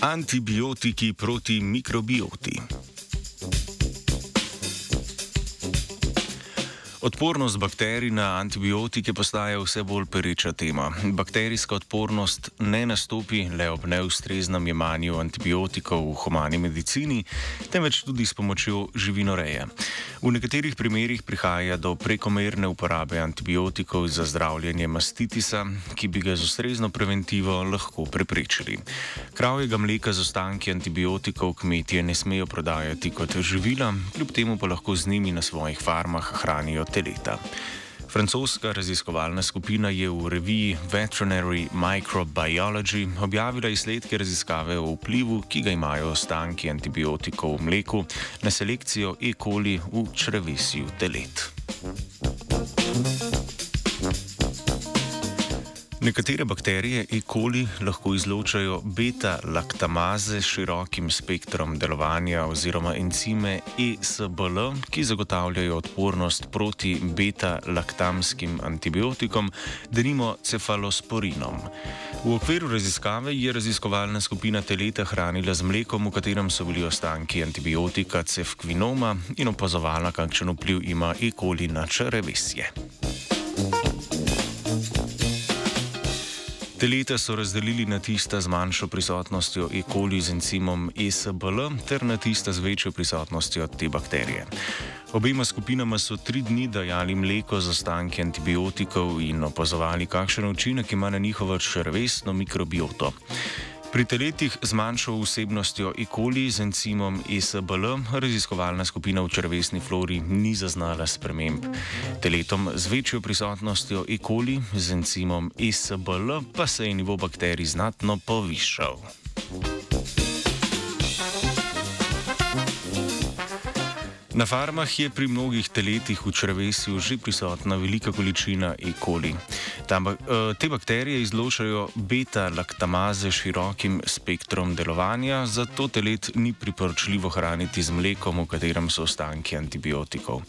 Antibiotiki proti mikrobioti. Odpornost bakterij na antibiotike postaja vse bolj pereča tema. Bakterijska odpornost ne nastopi le ob neustreznem jemanju antibiotikov v humani medicini, temveč tudi s pomočjo živinoreje. V nekaterih primerjih prihaja do prekomerne uporabe antibiotikov za zdravljenje mastitisa, ki bi ga z ustrezno preventivo lahko preprečili. Kravjega mleka z ostanki antibiotikov kmetje ne smejo prodajati kot živila, kljub temu pa lahko z njimi na svojih farmah hranijo teleta. Francoska raziskovalna skupina je v reviji Veterinary Microbiology objavila izsledke raziskave o vplivu, ki ga imajo ostanki antibiotikov v mleku na selekcijo E. coli v črevesju telet. Nekatere bakterije E. coli lahko izločajo beta-laktamaze s širokim spektrom delovanja oziroma encime ESBL, ki zagotavljajo odpornost proti beta-laktamskim antibiotikom, denimo cefalosporinom. V okviru raziskave je raziskovalna skupina teleta hranila z mlekom, v katerem so bili ostanki antibiotika cefkvinoma in opazovala, kakšen vpliv ima E. coli na črevesje. Teleta so razdelili na tista z manjšo prisotnostjo E. coli z encimom ESBL ter na tista z večjo prisotnostjo te bakterije. Obema skupinama so tri dni dajali mleko z ostanki antibiotikov in opazovali, kakšen učinek ima na njihovo črvesno mikrobioto. Pri teletih z manjšo vsebnostjo E. coli z encimom ESBL raziskovalna skupina v črvesni flori ni zaznala sprememb. Teletom z večjo prisotnostjo E. coli z encimom ESBL pa se je nivo bakterij znatno povišal. Na farmah je pri mnogih teletih v črvesju že prisotna velika količina E. coli. Tam, eh, te bakterije izločajo beta-laktamaze širokim spektrom delovanja, zato telet ni priporočljivo hraniti z mlekom, v katerem so ostanki antibiotikov.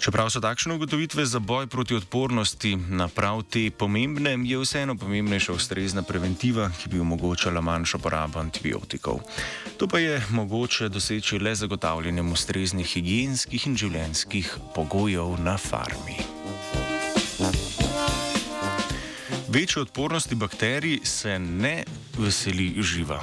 Čeprav so takšne ugotovitve za boj proti odpornosti na prav te pomembne, je vseeno pomembnejša ustrezna preventiva, ki bi omogočala manjšo porabo antibiotikov. To pa je mogoče doseči le zagotavljanjem ustreznih higijenskih in življenjskih pogojev na farmi. Večje odpornosti bakterij se ne veseli živa.